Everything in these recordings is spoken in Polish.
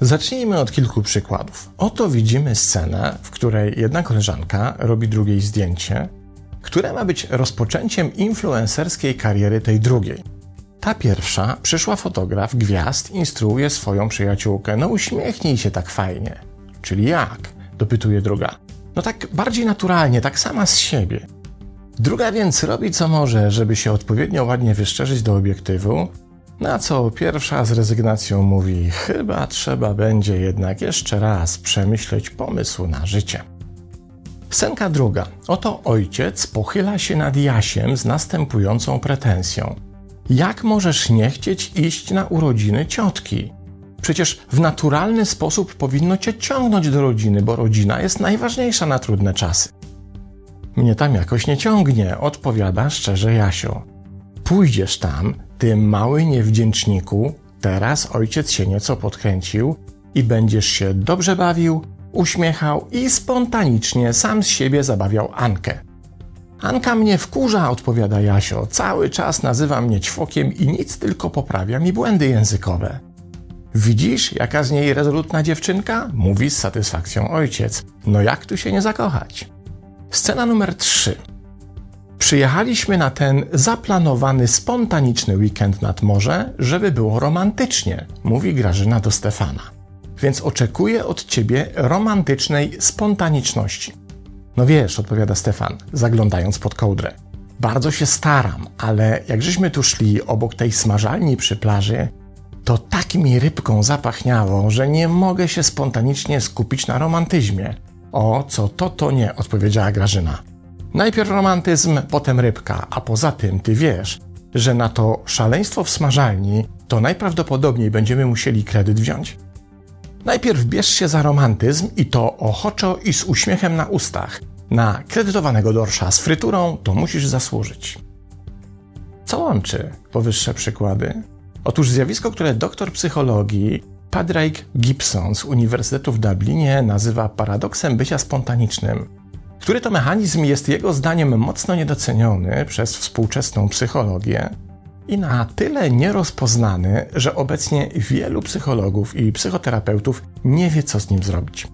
Zacznijmy od kilku przykładów. Oto widzimy scenę, w której jedna koleżanka robi drugiej zdjęcie, które ma być rozpoczęciem influencerskiej kariery tej drugiej. Ta pierwsza, przyszła fotograf gwiazd, instruuje swoją przyjaciółkę: No uśmiechnij się tak fajnie. Czyli jak? dopytuje druga. No tak bardziej naturalnie, tak sama z siebie. Druga więc robi co może, żeby się odpowiednio ładnie wyszczerzyć do obiektywu, na co pierwsza z rezygnacją mówi: Chyba trzeba będzie jednak jeszcze raz przemyśleć pomysł na życie. Scenka druga. Oto ojciec pochyla się nad Jasiem z następującą pretensją. Jak możesz nie chcieć iść na urodziny ciotki? Przecież w naturalny sposób powinno cię ciągnąć do rodziny, bo rodzina jest najważniejsza na trudne czasy. Mnie tam jakoś nie ciągnie, odpowiada szczerze Jasio. Pójdziesz tam, ty mały niewdzięczniku, teraz ojciec się nieco podkręcił i będziesz się dobrze bawił, uśmiechał i spontanicznie sam z siebie zabawiał Ankę. Anka mnie wkurza, odpowiada Jasio. Cały czas nazywa mnie ćwokiem i nic tylko poprawia mi błędy językowe. Widzisz, jaka z niej rezolutna dziewczynka? Mówi z satysfakcją ojciec. No jak tu się nie zakochać? Scena numer 3. Przyjechaliśmy na ten zaplanowany, spontaniczny weekend nad morze, żeby było romantycznie, mówi Grażyna do Stefana. Więc oczekuję od ciebie romantycznej spontaniczności. No wiesz, odpowiada Stefan, zaglądając pod kołdrę. Bardzo się staram, ale jak żeśmy tu szli obok tej smażalni przy plaży, to tak mi rybką zapachniało, że nie mogę się spontanicznie skupić na romantyzmie. O, co to, to nie, odpowiedziała Grażyna. Najpierw romantyzm, potem rybka, a poza tym ty wiesz, że na to szaleństwo w smażalni to najprawdopodobniej będziemy musieli kredyt wziąć. Najpierw bierz się za romantyzm i to ochoczo i z uśmiechem na ustach. Na kredytowanego dorsza z fryturą to musisz zasłużyć. Co łączy powyższe przykłady? Otóż zjawisko, które doktor psychologii Padraig Gibson z Uniwersytetu w Dublinie nazywa paradoksem bycia spontanicznym, który to mechanizm jest jego zdaniem mocno niedoceniony przez współczesną psychologię i na tyle nierozpoznany, że obecnie wielu psychologów i psychoterapeutów nie wie, co z nim zrobić.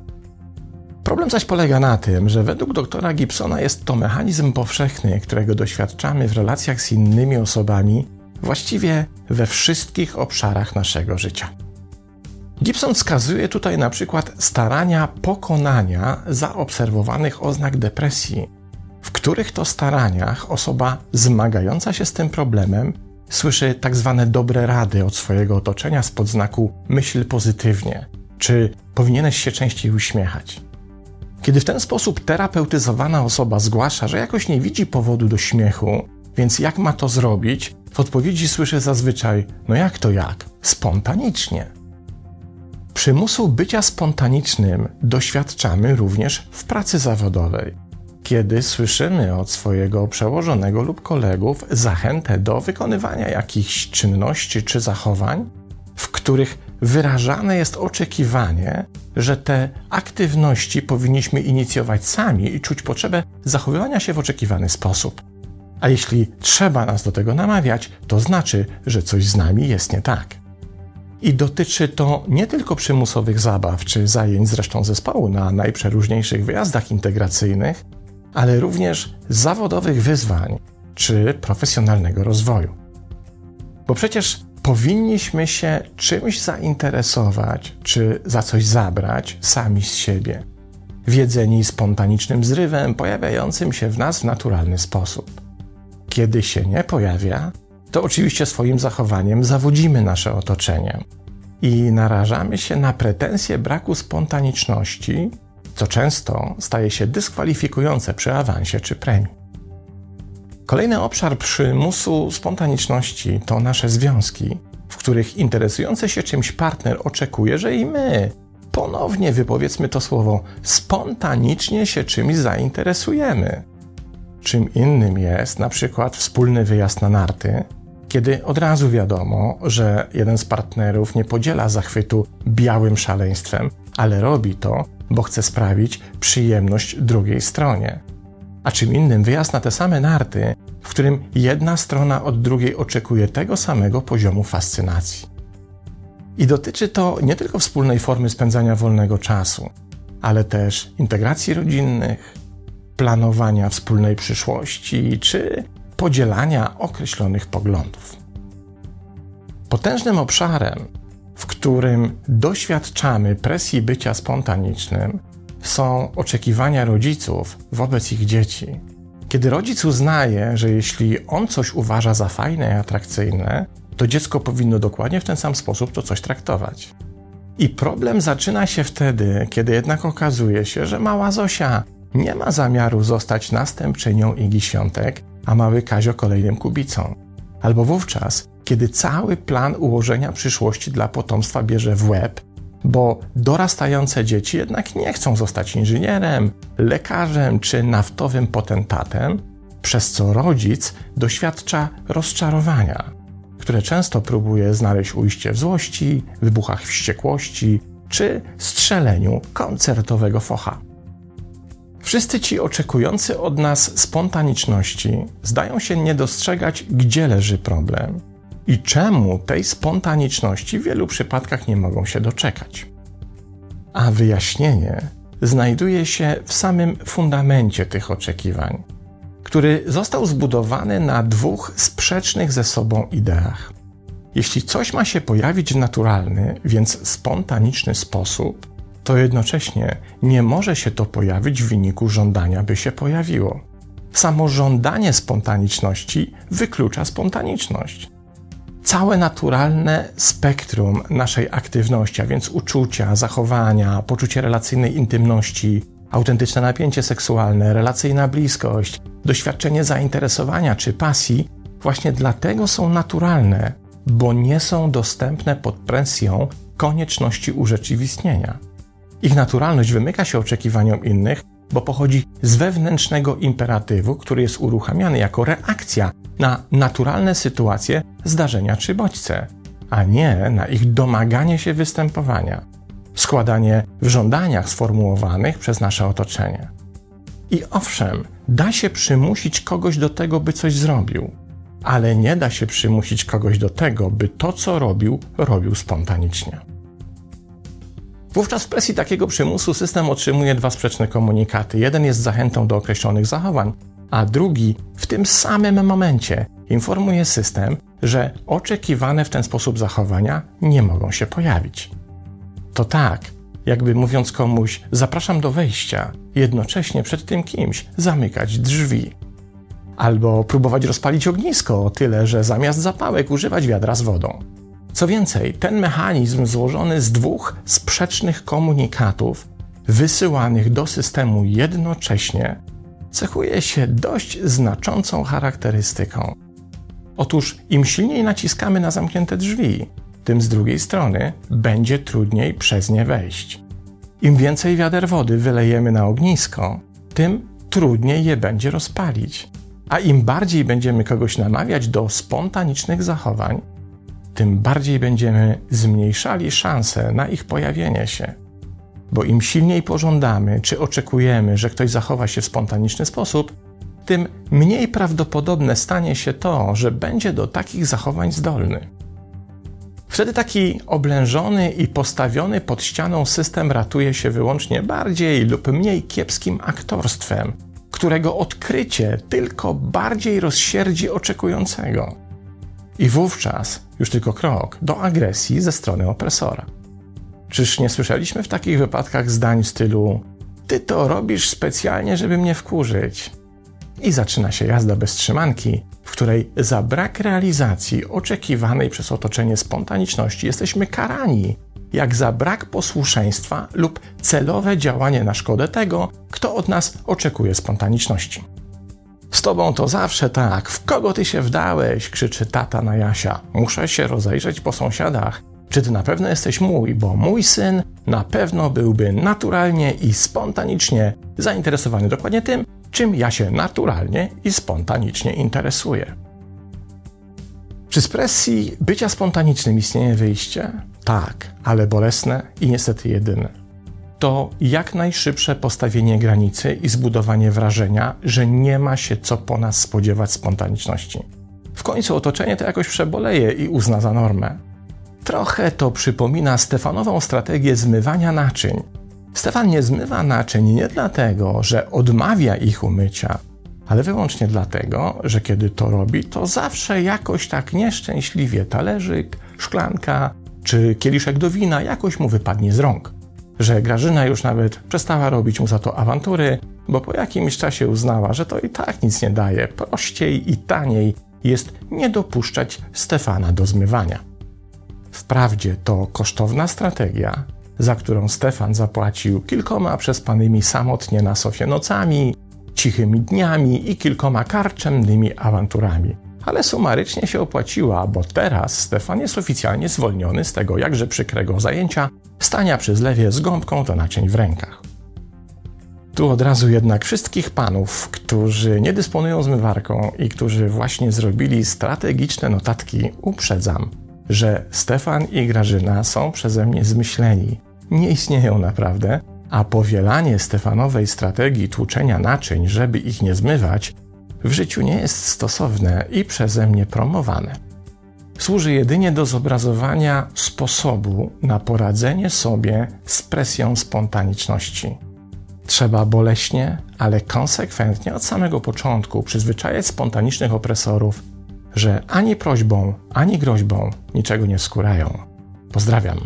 Problem zaś polega na tym, że według doktora Gibsona jest to mechanizm powszechny, którego doświadczamy w relacjach z innymi osobami właściwie we wszystkich obszarach naszego życia. Gibson wskazuje tutaj na przykład starania pokonania zaobserwowanych oznak depresji, w których to staraniach osoba zmagająca się z tym problemem słyszy tak zwane dobre rady od swojego otoczenia spod znaku myśl pozytywnie, czy powinieneś się częściej uśmiechać. Kiedy w ten sposób terapeutyzowana osoba zgłasza, że jakoś nie widzi powodu do śmiechu, więc jak ma to zrobić, w odpowiedzi słyszę zazwyczaj: No jak to jak? Spontanicznie. Przymusu bycia spontanicznym doświadczamy również w pracy zawodowej, kiedy słyszymy od swojego przełożonego lub kolegów zachętę do wykonywania jakichś czynności czy zachowań, w których wyrażane jest oczekiwanie, że te aktywności powinniśmy inicjować sami i czuć potrzebę zachowywania się w oczekiwany sposób. A jeśli trzeba nas do tego namawiać, to znaczy, że coś z nami jest nie tak. I dotyczy to nie tylko przymusowych zabaw czy zajęć zresztą zespołu na najprzeróżniejszych wyjazdach integracyjnych, ale również zawodowych wyzwań czy profesjonalnego rozwoju. Bo przecież powinniśmy się czymś zainteresować czy za coś zabrać sami z siebie, wiedzeni spontanicznym zrywem pojawiającym się w nas w naturalny sposób. Kiedy się nie pojawia, to oczywiście swoim zachowaniem zawodzimy nasze otoczenie i narażamy się na pretensje braku spontaniczności, co często staje się dyskwalifikujące przy awansie czy premii. Kolejny obszar przymusu spontaniczności to nasze związki, w których interesujący się czymś partner oczekuje, że i my ponownie wypowiedzmy to słowo spontanicznie się czymś zainteresujemy. Czym innym jest na przykład wspólny wyjazd na narty, kiedy od razu wiadomo, że jeden z partnerów nie podziela zachwytu białym szaleństwem, ale robi to bo chce sprawić przyjemność drugiej stronie. A czym innym wyjazd na te same narty, w którym jedna strona od drugiej oczekuje tego samego poziomu fascynacji. I dotyczy to nie tylko wspólnej formy spędzania wolnego czasu, ale też integracji rodzinnych, planowania wspólnej przyszłości czy podzielania określonych poglądów. Potężnym obszarem, w którym doświadczamy presji bycia spontanicznym, są oczekiwania rodziców wobec ich dzieci. Kiedy rodzic uznaje, że jeśli on coś uważa za fajne i atrakcyjne, to dziecko powinno dokładnie w ten sam sposób to coś traktować. I problem zaczyna się wtedy, kiedy jednak okazuje się, że mała Zosia nie ma zamiaru zostać następczynią Igi Świątek, a mały Kazio kolejnym kubicą. Albo wówczas, kiedy cały plan ułożenia przyszłości dla potomstwa bierze w łeb, bo dorastające dzieci jednak nie chcą zostać inżynierem, lekarzem czy naftowym potentatem, przez co rodzic doświadcza rozczarowania, które często próbuje znaleźć ujście w złości, wybuchach wściekłości czy strzeleniu koncertowego focha. Wszyscy ci oczekujący od nas spontaniczności zdają się nie dostrzegać, gdzie leży problem i czemu tej spontaniczności w wielu przypadkach nie mogą się doczekać. A wyjaśnienie znajduje się w samym fundamencie tych oczekiwań, który został zbudowany na dwóch sprzecznych ze sobą ideach. Jeśli coś ma się pojawić w naturalny, więc spontaniczny sposób, to jednocześnie nie może się to pojawić w wyniku żądania, by się pojawiło. Samo żądanie spontaniczności wyklucza spontaniczność. Całe naturalne spektrum naszej aktywności, a więc uczucia, zachowania, poczucie relacyjnej intymności, autentyczne napięcie seksualne, relacyjna bliskość, doświadczenie zainteresowania czy pasji, właśnie dlatego są naturalne, bo nie są dostępne pod presją konieczności urzeczywistnienia. Ich naturalność wymyka się oczekiwaniom innych, bo pochodzi z wewnętrznego imperatywu, który jest uruchamiany jako reakcja na naturalne sytuacje, zdarzenia czy bodźce, a nie na ich domaganie się występowania, składanie w żądaniach sformułowanych przez nasze otoczenie. I owszem, da się przymusić kogoś do tego, by coś zrobił, ale nie da się przymusić kogoś do tego, by to, co robił, robił spontanicznie. Wówczas w presji takiego przymusu system otrzymuje dwa sprzeczne komunikaty. Jeden jest zachętą do określonych zachowań, a drugi w tym samym momencie informuje system, że oczekiwane w ten sposób zachowania nie mogą się pojawić. To tak, jakby mówiąc komuś, zapraszam do wejścia, jednocześnie przed tym kimś zamykać drzwi. Albo próbować rozpalić ognisko, tyle że zamiast zapałek używać wiadra z wodą. Co więcej, ten mechanizm złożony z dwóch sprzecznych komunikatów wysyłanych do systemu jednocześnie cechuje się dość znaczącą charakterystyką. Otóż im silniej naciskamy na zamknięte drzwi, tym z drugiej strony będzie trudniej przez nie wejść. Im więcej wiader wody wylejemy na ognisko, tym trudniej je będzie rozpalić. A im bardziej będziemy kogoś namawiać do spontanicznych zachowań, tym bardziej będziemy zmniejszali szanse na ich pojawienie się. Bo im silniej pożądamy czy oczekujemy, że ktoś zachowa się w spontaniczny sposób, tym mniej prawdopodobne stanie się to, że będzie do takich zachowań zdolny. Wtedy taki oblężony i postawiony pod ścianą system ratuje się wyłącznie bardziej lub mniej kiepskim aktorstwem, którego odkrycie tylko bardziej rozsierdzi oczekującego. I wówczas już tylko krok do agresji ze strony opresora. Czyż nie słyszeliśmy w takich wypadkach zdań w stylu: Ty to robisz specjalnie, żeby mnie wkurzyć? I zaczyna się jazda bez trzymanki, w której za brak realizacji oczekiwanej przez otoczenie spontaniczności jesteśmy karani, jak za brak posłuszeństwa lub celowe działanie na szkodę tego, kto od nas oczekuje spontaniczności. Tobą to zawsze tak. W kogo ty się wdałeś? krzyczy tata na Jasia. Muszę się rozejrzeć po sąsiadach. Czy ty na pewno jesteś mój, bo mój syn na pewno byłby naturalnie i spontanicznie zainteresowany dokładnie tym, czym ja się naturalnie i spontanicznie interesuję. Czy z presji bycia spontanicznym istnieje wyjście? Tak, ale bolesne i niestety jedyne. To jak najszybsze postawienie granicy i zbudowanie wrażenia, że nie ma się co po nas spodziewać spontaniczności. W końcu otoczenie to jakoś przeboleje i uzna za normę. Trochę to przypomina Stefanową strategię zmywania naczyń. Stefan nie zmywa naczyń nie dlatego, że odmawia ich umycia, ale wyłącznie dlatego, że kiedy to robi, to zawsze jakoś tak nieszczęśliwie talerzyk, szklanka czy kieliszek do wina jakoś mu wypadnie z rąk. Że Grażyna już nawet przestała robić mu za to awantury, bo po jakimś czasie uznała, że to i tak nic nie daje, prościej i taniej jest nie dopuszczać Stefana do zmywania. Wprawdzie to kosztowna strategia, za którą Stefan zapłacił kilkoma przespanymi samotnie na sofie nocami, cichymi dniami i kilkoma karczemnymi awanturami. Ale sumarycznie się opłaciła, bo teraz Stefan jest oficjalnie zwolniony z tego jakże przykrego zajęcia stania przy zlewie z gąbką do naczyń w rękach. Tu od razu jednak wszystkich panów, którzy nie dysponują zmywarką i którzy właśnie zrobili strategiczne notatki, uprzedzam, że Stefan i Grażyna są przeze mnie zmyśleni. Nie istnieją naprawdę, a powielanie Stefanowej strategii tłuczenia naczyń, żeby ich nie zmywać, w życiu nie jest stosowne i przeze mnie promowane. Służy jedynie do zobrazowania sposobu na poradzenie sobie z presją spontaniczności. Trzeba boleśnie, ale konsekwentnie od samego początku przyzwyczajać spontanicznych opresorów, że ani prośbą, ani groźbą niczego nie skórają. Pozdrawiam.